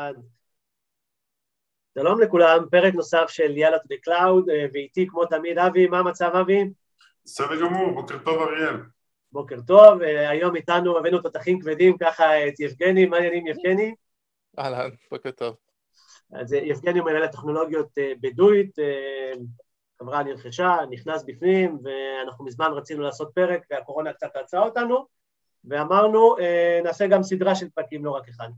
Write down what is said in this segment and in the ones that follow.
אחד. שלום לכולם, פרק נוסף של יאללה to the cloud, אה, ואיתי כמו תמיד אבי, מה המצב אבי? בסדר גמור, בוקר טוב אריאל. בוקר טוב, אה, היום איתנו הבאנו תותחים כבדים, ככה את יבגני, מה העניינים יבגני? אהלן, בוקר טוב. אז אה, יבגני הוא מנהל הטכנולוגיות בדואית, חברה נרכשה, נכנס בפנים, ואנחנו מזמן רצינו לעשות פרק, והקורונה קצת עצרה אותנו, ואמרנו, נעשה גם סדרה של פרקים, לא רק אחד.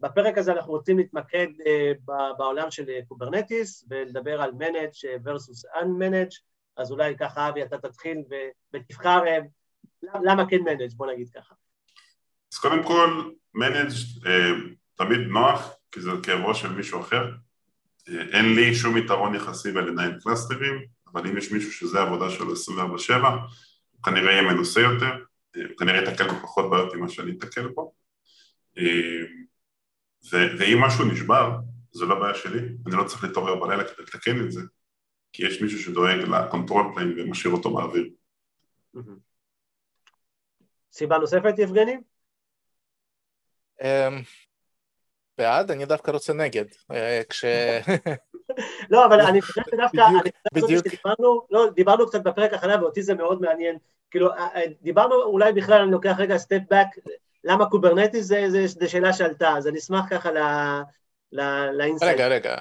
בפרק הזה אנחנו רוצים להתמקד uh, בעולם של Kubernetes ולדבר על managed versus unmanaged, אז אולי ככה אבי אתה תתחיל ותבחר למה כן managed, בוא נגיד ככה. אז קודם כל, managed תמיד נוח, כי זה כאב ראש של מישהו אחר. אין לי שום יתרון יחסי בלנהל קלאסטרים, אבל אם יש מישהו שזה העבודה שלו 24/7, הוא כנראה יהיה מנוסה יותר, הוא כנראה ייתקל בפחות בעיות ממה שאני אתקל פה. ו- ואם משהו נשבר, זו לא בעיה שלי, אני לא צריך להתעורר בלילה כדי לתקן את זה, כי יש מישהו שדואג ל control plane ומשאיר אותו באוויר. סיבה נוספת, יבגני? אמ, בעד, אני דווקא רוצה נגד. אה, כש... לא, אבל אני חושב שדווקא, בדיוק, דיברנו, לא, דיברנו קצת בפרק האחרונה, ואותי זה מאוד מעניין. כאילו, אה, אה, דיברנו, אולי בכלל אני לוקח רגע step back, למה Kubernetes זה, זה, זה שאלה שעלתה, אז אני אשמח ככה ל insight. רגע, רגע,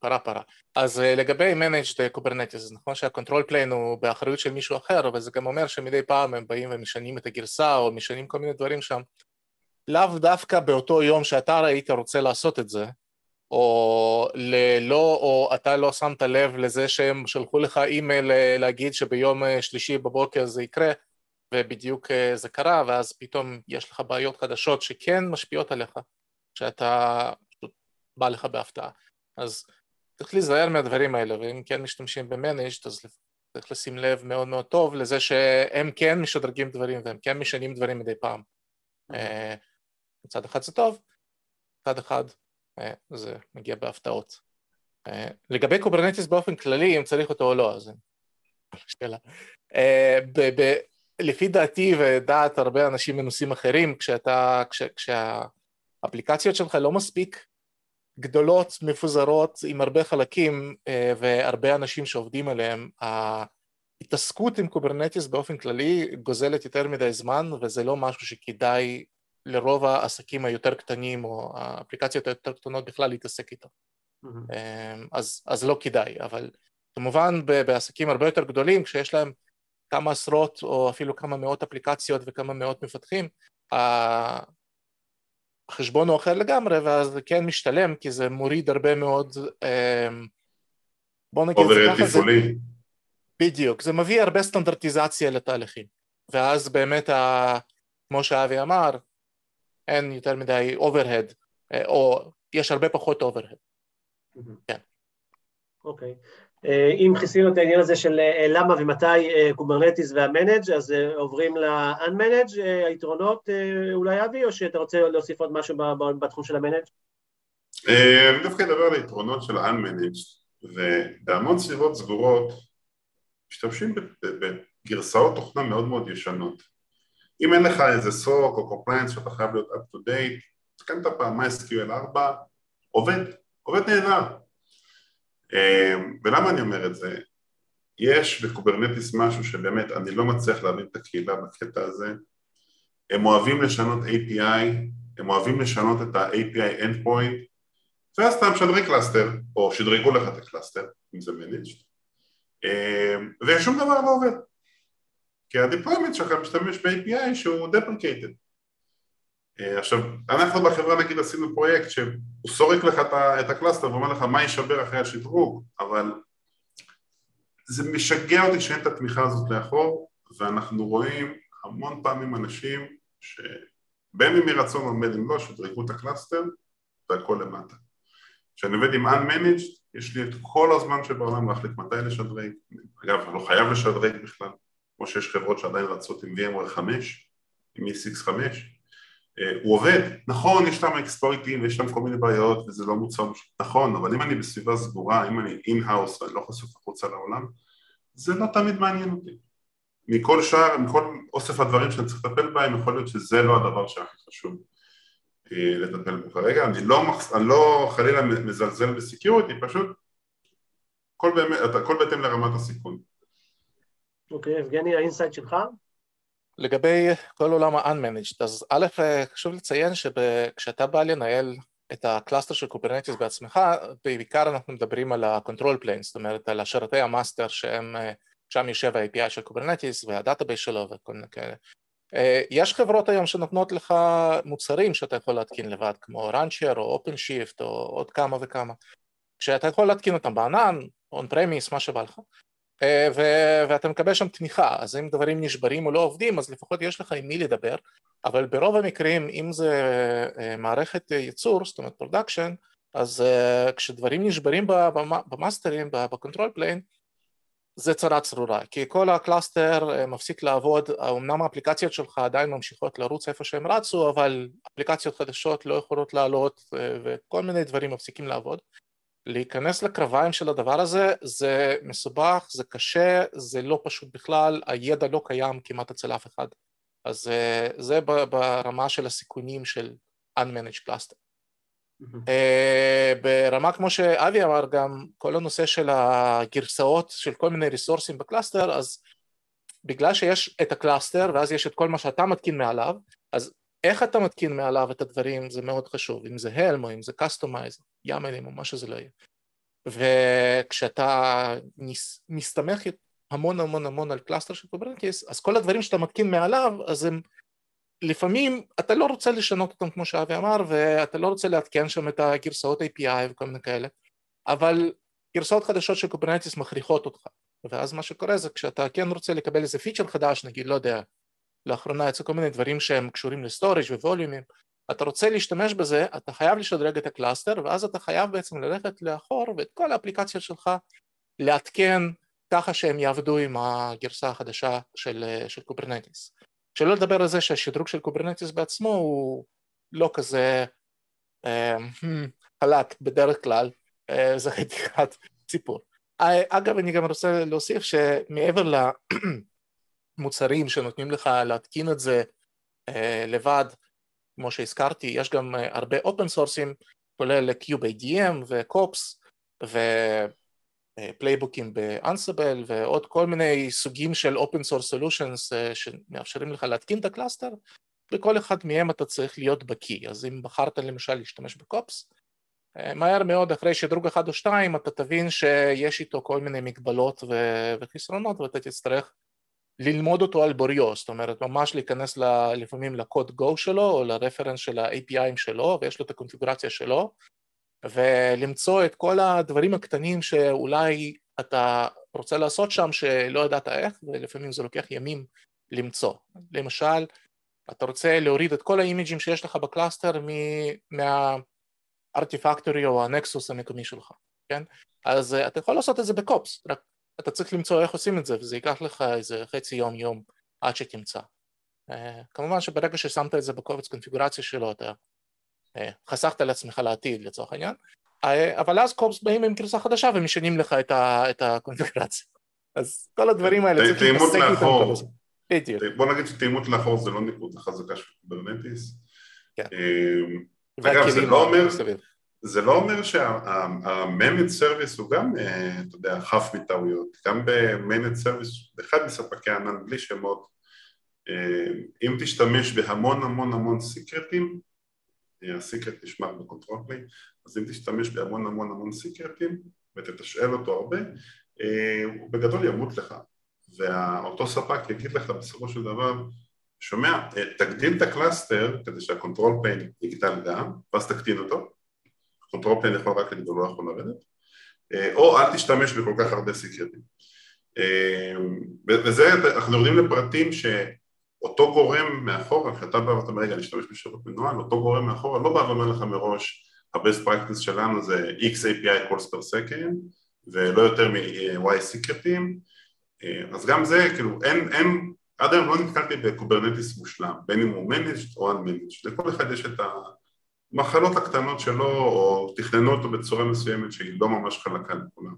פרה פרה. אז אה, לגבי managed Kubernetes, נכון שה control plane הוא באחריות של מישהו אחר, אבל זה גם אומר שמדי פעם הם באים ומשנים את הגרסה או משנים כל מיני דברים שם. לאו דווקא באותו יום שאתה היית רוצה לעשות את זה, או ללא, או אתה לא שמת לב לזה שהם שלחו לך אימייל אה, להגיד שביום אה, שלישי בבוקר זה יקרה, ובדיוק אה, זה קרה, ואז פתאום יש לך בעיות חדשות שכן משפיעות עליך, שאתה פשוט בא לך בהפתעה. אז צריך להיזהר מהדברים האלה, ואם כן משתמשים במנג'ד, אז צריך לשים לב מאוד מאוד טוב לזה שהם כן משדרגים דברים והם כן משנים דברים מדי פעם. אה, מצד אחד זה טוב, מצד אחד אה, זה מגיע בהפתעות. לגבי Kubernetes באופן כללי, אם צריך אותו או לא, אז שאלה. לפי דעתי ודעת הרבה אנשים מנוסים אחרים, כשאתה, כש, כשהאפליקציות שלך לא מספיק גדולות, מפוזרות, עם הרבה חלקים אה, והרבה אנשים שעובדים עליהם, ההתעסקות עם Kubernetes באופן כללי גוזלת יותר מדי זמן וזה לא משהו שכדאי לרוב העסקים היותר קטנים או האפליקציות היותר קטנות בכלל להתעסק איתו. Mm-hmm. אז, אז לא כדאי, אבל כמובן בעסקים הרבה יותר גדולים כשיש להם כמה עשרות או אפילו כמה מאות אפליקציות וכמה מאות מפתחים, החשבון הוא אחר לגמרי ואז זה כן משתלם כי זה מוריד הרבה מאוד, אמ, בוא נגיד זה ככה, זה, בדיוק, זה מביא הרבה סטנדרטיזציה לתהליכים ואז באמת, ה, כמו שאבי אמר, אין יותר מדי overhead או יש הרבה פחות overhead. כן. אוקיי. אה, אם כיסינו את העניין הזה של אה, למה ומתי Kubernetes וה managed אז אה, עוברים ל-unmanaged, היתרונות אולי אבי, או שאתה רוצה להוסיף עוד משהו בתחום של ה managed? אני דווקא אדבר על היתרונות של ה-unmanaged, ובהמון סביבות סגורות משתמשים בגרסאות תוכנה מאוד מאוד ישנות. אם אין לך איזה SOC או compliance שאתה חייב להיות up to date, תקנת פעם MySQL 4, עובד, עובד נהדר. אמ, ולמה אני אומר את זה? יש ב Kubernetes משהו שבאמת אני לא מצליח להבין את הקהילה בקטע הזה. הם אוהבים לשנות API, הם אוהבים לשנות את ה-API endpoint ואז אתה משדרג cluster, או שדרגו לך את ה cluster, אם זה managed. אמ, ושום דבר לא עובד. כי ה-deployment שלך משתמש ב-API שהוא deprecated עכשיו, אנחנו בחברה נגיד עשינו פרויקט שהוא סורק לך את ה cluster ואומר לך מה יישבר אחרי השדרוג, אבל זה משגע אותי שאין את התמיכה הזאת לאחור, ואנחנו רואים המון פעמים אנשים שבין אם מרצון או בין אם לא, שדרגו את ה cluster והכל למטה. כשאני עובד עם Unmanaged, יש לי את כל הזמן שבעולם להחליט מתי לשדרג, אגב, אני לא חייב לשדרג בכלל, כמו שיש חברות שעדיין רצות עם VMware 5, עם ESX 5, אה, הוא עובד, נכון יש שם אקספלויטים ויש שם כל מיני בעיות וזה לא מוצר, נכון, אבל אם אני בסביבה סגורה, אם אני in-house ואני לא חשוף החוצה לעולם, זה לא תמיד מעניין אותי. מכל שאר, מכל אוסף הדברים שאני צריך לטפל בהם, יכול להיות שזה לא הדבר שהכי חשוב. לטפל בו כרגע, אני לא, אני לא חלילה מזלזל ב-security, פשוט הכל בהתאם לרמת הסיכון. אוקיי, אוקיי, יבגני, ה-insight שלך? לגבי כל עולם ה-unmanaged, אז א', חשוב לציין שכשאתה בא לנהל את ה-cluster של קוברנטיס בעצמך, בעיקר אנחנו מדברים על ה-control plane, זאת אומרת על השרתי ה-master שהם, שם יושב ה-API של קוברנטיס וה-database שלו וכל מיני כאלה. יש חברות היום שנותנות לך מוצרים שאתה יכול להתקין לבד, כמו Rancher או OpenShift או עוד כמה וכמה, כשאתה יכול להתקין אותם בענן, on-premise, מה שבא לך, ו- ואתה מקבל שם תמיכה, אז אם דברים נשברים או לא עובדים, אז לפחות יש לך עם מי לדבר, אבל ברוב המקרים, אם זה מערכת ייצור, זאת אומרת production, אז כשדברים נשברים ב-masterים, ב-control plane, זה צרה צרורה, כי כל ה-cluster מפסיק לעבוד, אמנם האפליקציות שלך עדיין ממשיכות לרוץ איפה שהם רצו, אבל אפליקציות חדשות לא יכולות לעלות וכל מיני דברים מפסיקים לעבוד. להיכנס לקרביים של הדבר הזה זה מסובך, זה קשה, זה לא פשוט בכלל, הידע לא קיים כמעט אצל אף אחד. אז זה ברמה של הסיכונים של Unmanaged Cluster. אה, ברמה כמו שאבי אמר גם, כל הנושא של הגרסאות של כל מיני resourceים ב-cluster, אז בגלל שיש את ה-cluster ואז יש את כל מה שאתה מתקין מעליו, אז איך אתה מתקין מעליו את הדברים זה מאוד חשוב, אם זה Helm או אם זה Kustomize, YAMLים או מה שזה לא יהיה. וכשאתה מסתמך המון המון המון על cluster של קוברנטיס, אז כל הדברים שאתה מתקין מעליו, אז הם לפעמים אתה לא רוצה לשנות אותם כמו שאבי אמר, ואתה לא רוצה לעדכן שם את הגרסאות API וכל מיני כאלה, אבל גרסאות חדשות של קוברנטיס מכריחות אותך, ואז מה שקורה זה כשאתה כן רוצה לקבל איזה feature חדש, נגיד, לא יודע, לאחרונה יצאו כל מיני דברים שהם קשורים ל-storage ו-volumeים, אתה רוצה להשתמש בזה, אתה חייב לשדרג את ה-cluster, ואז אתה חייב בעצם ללכת לאחור ואת כל האפליקציות שלך לעדכן ככה שהם יעבדו עם הגרסה החדשה של, של קוברנטיס. שלא לדבר על זה שהשדרוג של קוברנטיס בעצמו הוא לא כזה אה, חלק בדרך כלל, אה, זה חתיכת סיפור. אה, אגב, אני גם רוצה להוסיף שמעבר למוצרים שנותנים לך להתקין את זה אה, לבד, כמו שהזכרתי, יש גם אה, הרבה open sourceים, כולל kubeadm ו-kops ו-playbookים ב-Ansible ועוד כל מיני סוגים של source solutions אה, שמאפשרים לך להתקין את ה-cluster, בכל אחד מהם אתה צריך להיות בקיא, אז אם בחרת למשל להשתמש ב-COPS, אה, מהר מאוד אחרי שדרוג אחד או שתיים אתה תבין שיש איתו כל מיני מגבלות וחסרונות ואתה תצטרך ללמוד אותו על בוריו, זאת אומרת ממש להיכנס ל, לפעמים לקוד גו שלו או לרפרנס של ה-APIים שלו ויש לו את הקונפיגורציה שלו ולמצוא את כל הדברים הקטנים שאולי אתה רוצה לעשות שם שלא ידעת איך ולפעמים זה לוקח ימים למצוא. למשל, אתה רוצה להוריד את כל ה-imageים שיש לך ב-cluster מה-Artifactory או ה-Nexus המקומי שלך, כן? אז אתה יכול לעשות את זה ב-kops, רק אתה צריך למצוא איך עושים את זה, וזה ייקח לך איזה חצי יום יום עד שתמצא. אה, כמובן שברגע ששמת את זה בקובץ קונפיגורציה שלו, אתה אה, חסכת לעצמך לעתיד לצורך העניין, אה, אבל אז kops באים עם גרסה חדשה ומשנים לך את, ה, את הקונפיגורציה. אז כל הדברים האלה צריך להתעסק איתם כל הזמן. בדיוק. בוא נגיד שתאימות לאחור זה לא נקודה חזקה של קוברנטיס. כן. אגב, זה לא אומר... זה לא אומר שה-managed הוא גם, אה, אתה יודע, חף מטעויות, גם ב-managed service, באחד מספקי הענן בלי שמות, אה, אם תשתמש בהמון המון המון secretים, אה, ה-secret נשמר ב-control plane, אז אם תשתמש בהמון המון המון secretים ותתשאל אותו הרבה, הוא בגדול ימות לך, ואותו ספק יגיד לך בסופו של דבר, שומע, תקטין את ה-cluster כדי שה-control plane יגדל גם, ואז תקטין אותו control plane יכול רק לגדול, לא יכול לרדת, או אל תשתמש בכל כך הרבה secretים. אה, וזה, אנחנו יורדים לפרטים שאותו גורם מאחורה, כשאתה בא ואתה אומר, רגע, אני אשתמש בשירות מנוהל, אותו גורם מאחורה לא בא ואומר לך מראש, ה-best practice שלנו זה x API calls per second, ולא יותר מ-y secretים, אה, אז גם זה, כאילו, אין, אין, עד היום לא נתקלתי בקוברנטיס מושלם, בין אם הוא managed או unmanaged, לכל אחד יש את ה... המחלות הקטנות שלו, או תכננו אותו בצורה מסוימת שהיא לא ממש חלקה לכולם.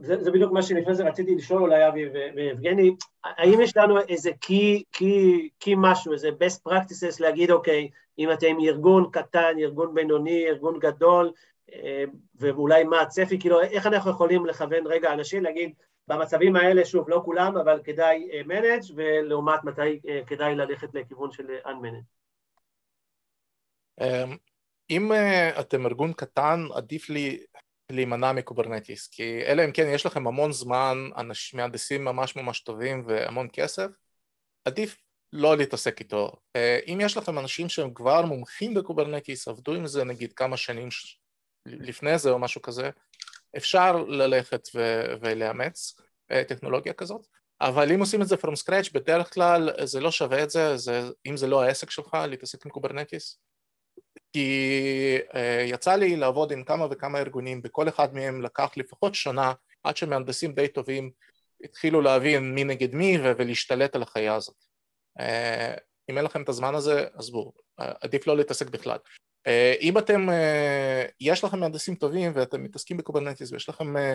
זה, זה בדיוק מה שלפני זה רציתי לשאול אולי אבי ויבגני, האם יש לנו איזה key, key, key משהו, איזה best practices להגיד אוקיי, אם אתם ארגון קטן, ארגון בינוני, ארגון גדול, אה, ואולי מה הצפי, כאילו איך אנחנו יכולים לכוון רגע אנשים להגיד במצבים האלה, שוב, לא כולם, אבל כדאי uh, manage, ולעומת מתי uh, כדאי ללכת לכיוון של unmanage. אם uh, אתם ארגון קטן, עדיף לי להימנע מקוברנטיס, כי אלא אם כן יש לכם המון זמן, אנשים מהנדסים ממש ממש טובים והמון כסף, עדיף לא להתעסק איתו. אם יש לכם אנשים שהם כבר מומחים בקוברנטיס, עבדו עם זה נגיד כמה שנים לפני זה או משהו כזה, אפשר ללכת ו- ולאמץ אה, טכנולוגיה כזאת, אבל אם עושים את זה from scratch, בדרך כלל זה לא שווה את זה, זה אם זה לא העסק שלך, להתעסק עם קוברנטיס. כי אה, יצא לי לעבוד עם כמה וכמה ארגונים, בכל אחד מהם לקח לפחות שנה עד שמהנדסים די טובים התחילו להבין מי נגד מי ולהשתלט על החיה הזאת. אה, אם אין לכם את הזמן הזה, עזבו, עדיף לא להתעסק בכלל. אה, אם אתם, אה, יש לכם מהנדסים טובים ואתם מתעסקים ב Kubernetes ויש לכם אה,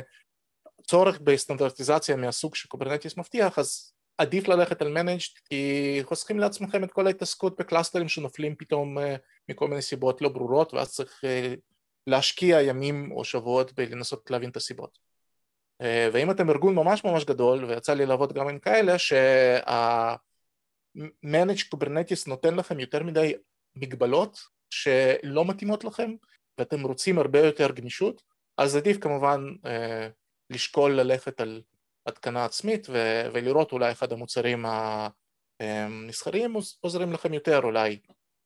צורך בסטנדרטיזציה מהסוג ש Kubernetes מבטיח, אז עדיף ללכת על managed כי חוסכים לעצמכם את כל ההתעסקות בקלאסטרים שנופלים פתאום מכל מיני סיבות לא ברורות ואז צריך להשקיע ימים או שבועות בלנסות להבין את הסיבות. ואם אתם ארגון ממש ממש גדול, ויצא לי לעבוד גם עם כאלה, שה-managed kubernetes נותן לכם יותר מדי מגבלות שלא מתאימות לכם ואתם רוצים הרבה יותר גמישות, אז עדיף כמובן אה, לשקול ללכת על התקנה עצמית ו- ולראות אולי אחד המוצרים הנסחרים עוזרים לכם יותר, אולי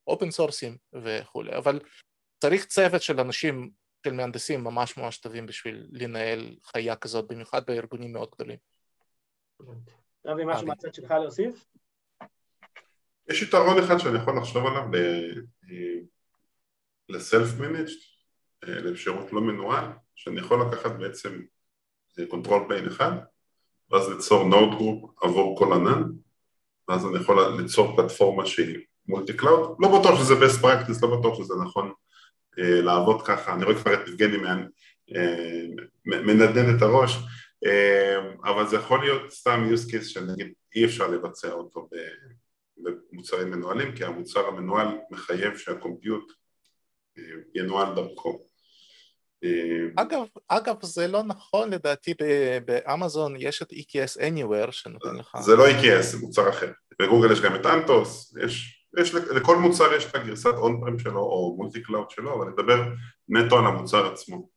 open source ים וכולי, אבל צריך צוות של אנשים, של מהנדסים ממש ממש טובים בשביל לנהל חיה כזאת, במיוחד בארגונים מאוד גדולים. אבי, משהו מהצד שלך להוסיף? יש יתרון אחד שאני יכול לחשוב עליו ל self managed, אה, לאפשרות לא מנוהל, שאני יכול לקחת בעצם control plane אחד, ואז ליצור node group עבור כל ענן, ואז אני יכול ליצור פלטפורמה שהיא multi cloud, לא בטוח שזה best practice, לא בטוח שזה נכון אה, לעבוד ככה, אני רואה כבר את יבגני אה, מנדנד את הראש, אבל זה יכול להיות סתם use case שנגיד אי אפשר לבצע אותו במוצרים מנוהלים, כי המוצר המנוהל מחייב שה compute ינוהל דרכו. אגב, אגב, זה לא נכון לדעתי, באמזון יש את EKS Anywhere שנותן לך... זה לא EKS, זה מוצר אחר. בגוגל יש גם את Anthos, יש, יש, לכל מוצר יש את הגרסת on-prem שלו או multi cloud שלו, אבל נדבר נטו על המוצר עצמו.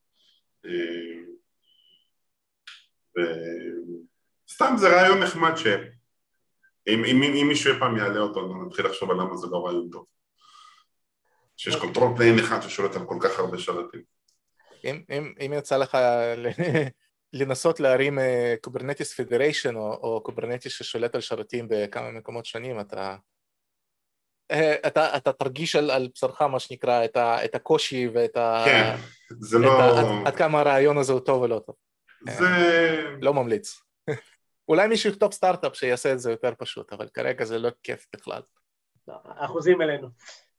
סתם זה רעיון נחמד שאם אם, אם מישהו אי פעם יעלה אותו, נתחיל לחשוב על למה זה לא רעיון טוב. שיש control plane אחד ששולט על כל כך הרבה שרתים. אם, אם, אם יצא לך לנסות להרים Kubernetes אה, federation או Kubernetes ששולט על שרתים בכמה מקומות שונים, אתה, אתה, אתה תרגיש על, על בשרך מה שנקרא את, ה, את הקושי ואת ה... כן, זה לא... ה, עד, עד כמה הרעיון הזה הוא טוב ולא טוב. זה... אה, לא ממליץ. אולי מישהו יכתוב סטארט-אפ שיעשה את זה יותר פשוט, אבל כרגע זה לא כיף בכלל. חוזרים אלינו.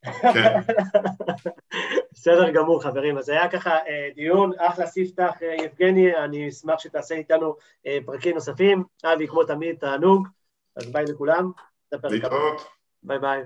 כן. בסדר גמור חברים, אז היה ככה אה, דיון, אחלה ספתח אה, יבגני, אני אשמח שתעשה איתנו אה, פרקים נוספים, אבי כמו תמיד תענוג, אז ביי לכולם, להתראות, ביי ביי.